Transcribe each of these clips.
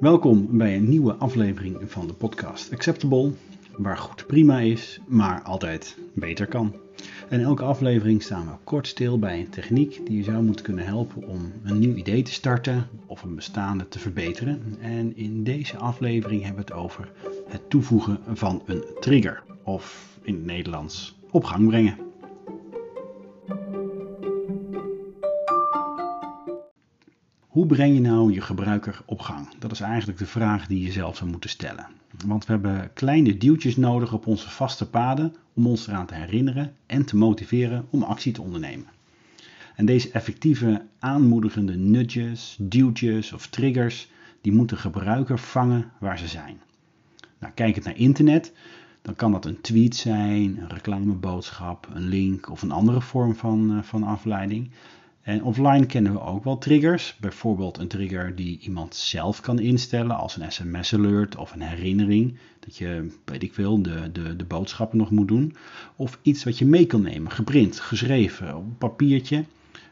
Welkom bij een nieuwe aflevering van de podcast Acceptable, waar goed prima is, maar altijd beter kan. In elke aflevering staan we kort stil bij een techniek die je zou moeten kunnen helpen om een nieuw idee te starten of een bestaande te verbeteren. En in deze aflevering hebben we het over het toevoegen van een trigger, of in het Nederlands op gang brengen. Hoe breng je nou je gebruiker op gang? Dat is eigenlijk de vraag die je zelf zou moeten stellen. Want we hebben kleine duwtjes nodig op onze vaste paden om ons eraan te herinneren en te motiveren om actie te ondernemen. En deze effectieve, aanmoedigende nudges, duwtjes of triggers, die moeten gebruiker vangen waar ze zijn. Nou, kijk het naar internet, dan kan dat een tweet zijn, een reclameboodschap, een link of een andere vorm van, uh, van afleiding. En offline kennen we ook wel triggers. Bijvoorbeeld een trigger die iemand zelf kan instellen als een sms-alert of een herinnering. Dat je, weet ik veel, de, de, de boodschappen nog moet doen. Of iets wat je mee kan nemen, geprint, geschreven op een papiertje.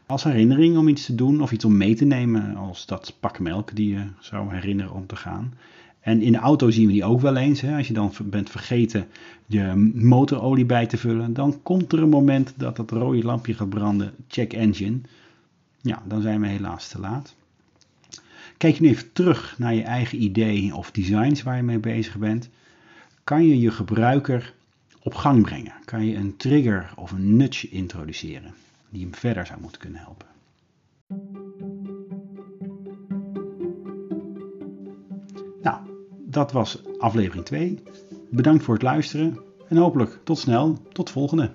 Als herinnering om iets te doen of iets om mee te nemen, als dat pak melk die je zou herinneren om te gaan. En in de auto zien we die ook wel eens. Hè? Als je dan bent vergeten je motorolie bij te vullen, dan komt er een moment dat het rode lampje gaat branden. Check engine. Ja, dan zijn we helaas te laat. Kijk nu even terug naar je eigen ideeën of designs waar je mee bezig bent. Kan je je gebruiker op gang brengen? Kan je een trigger of een nudge introduceren die hem verder zou moeten kunnen helpen? Dat was aflevering 2. Bedankt voor het luisteren en hopelijk tot snel, tot volgende.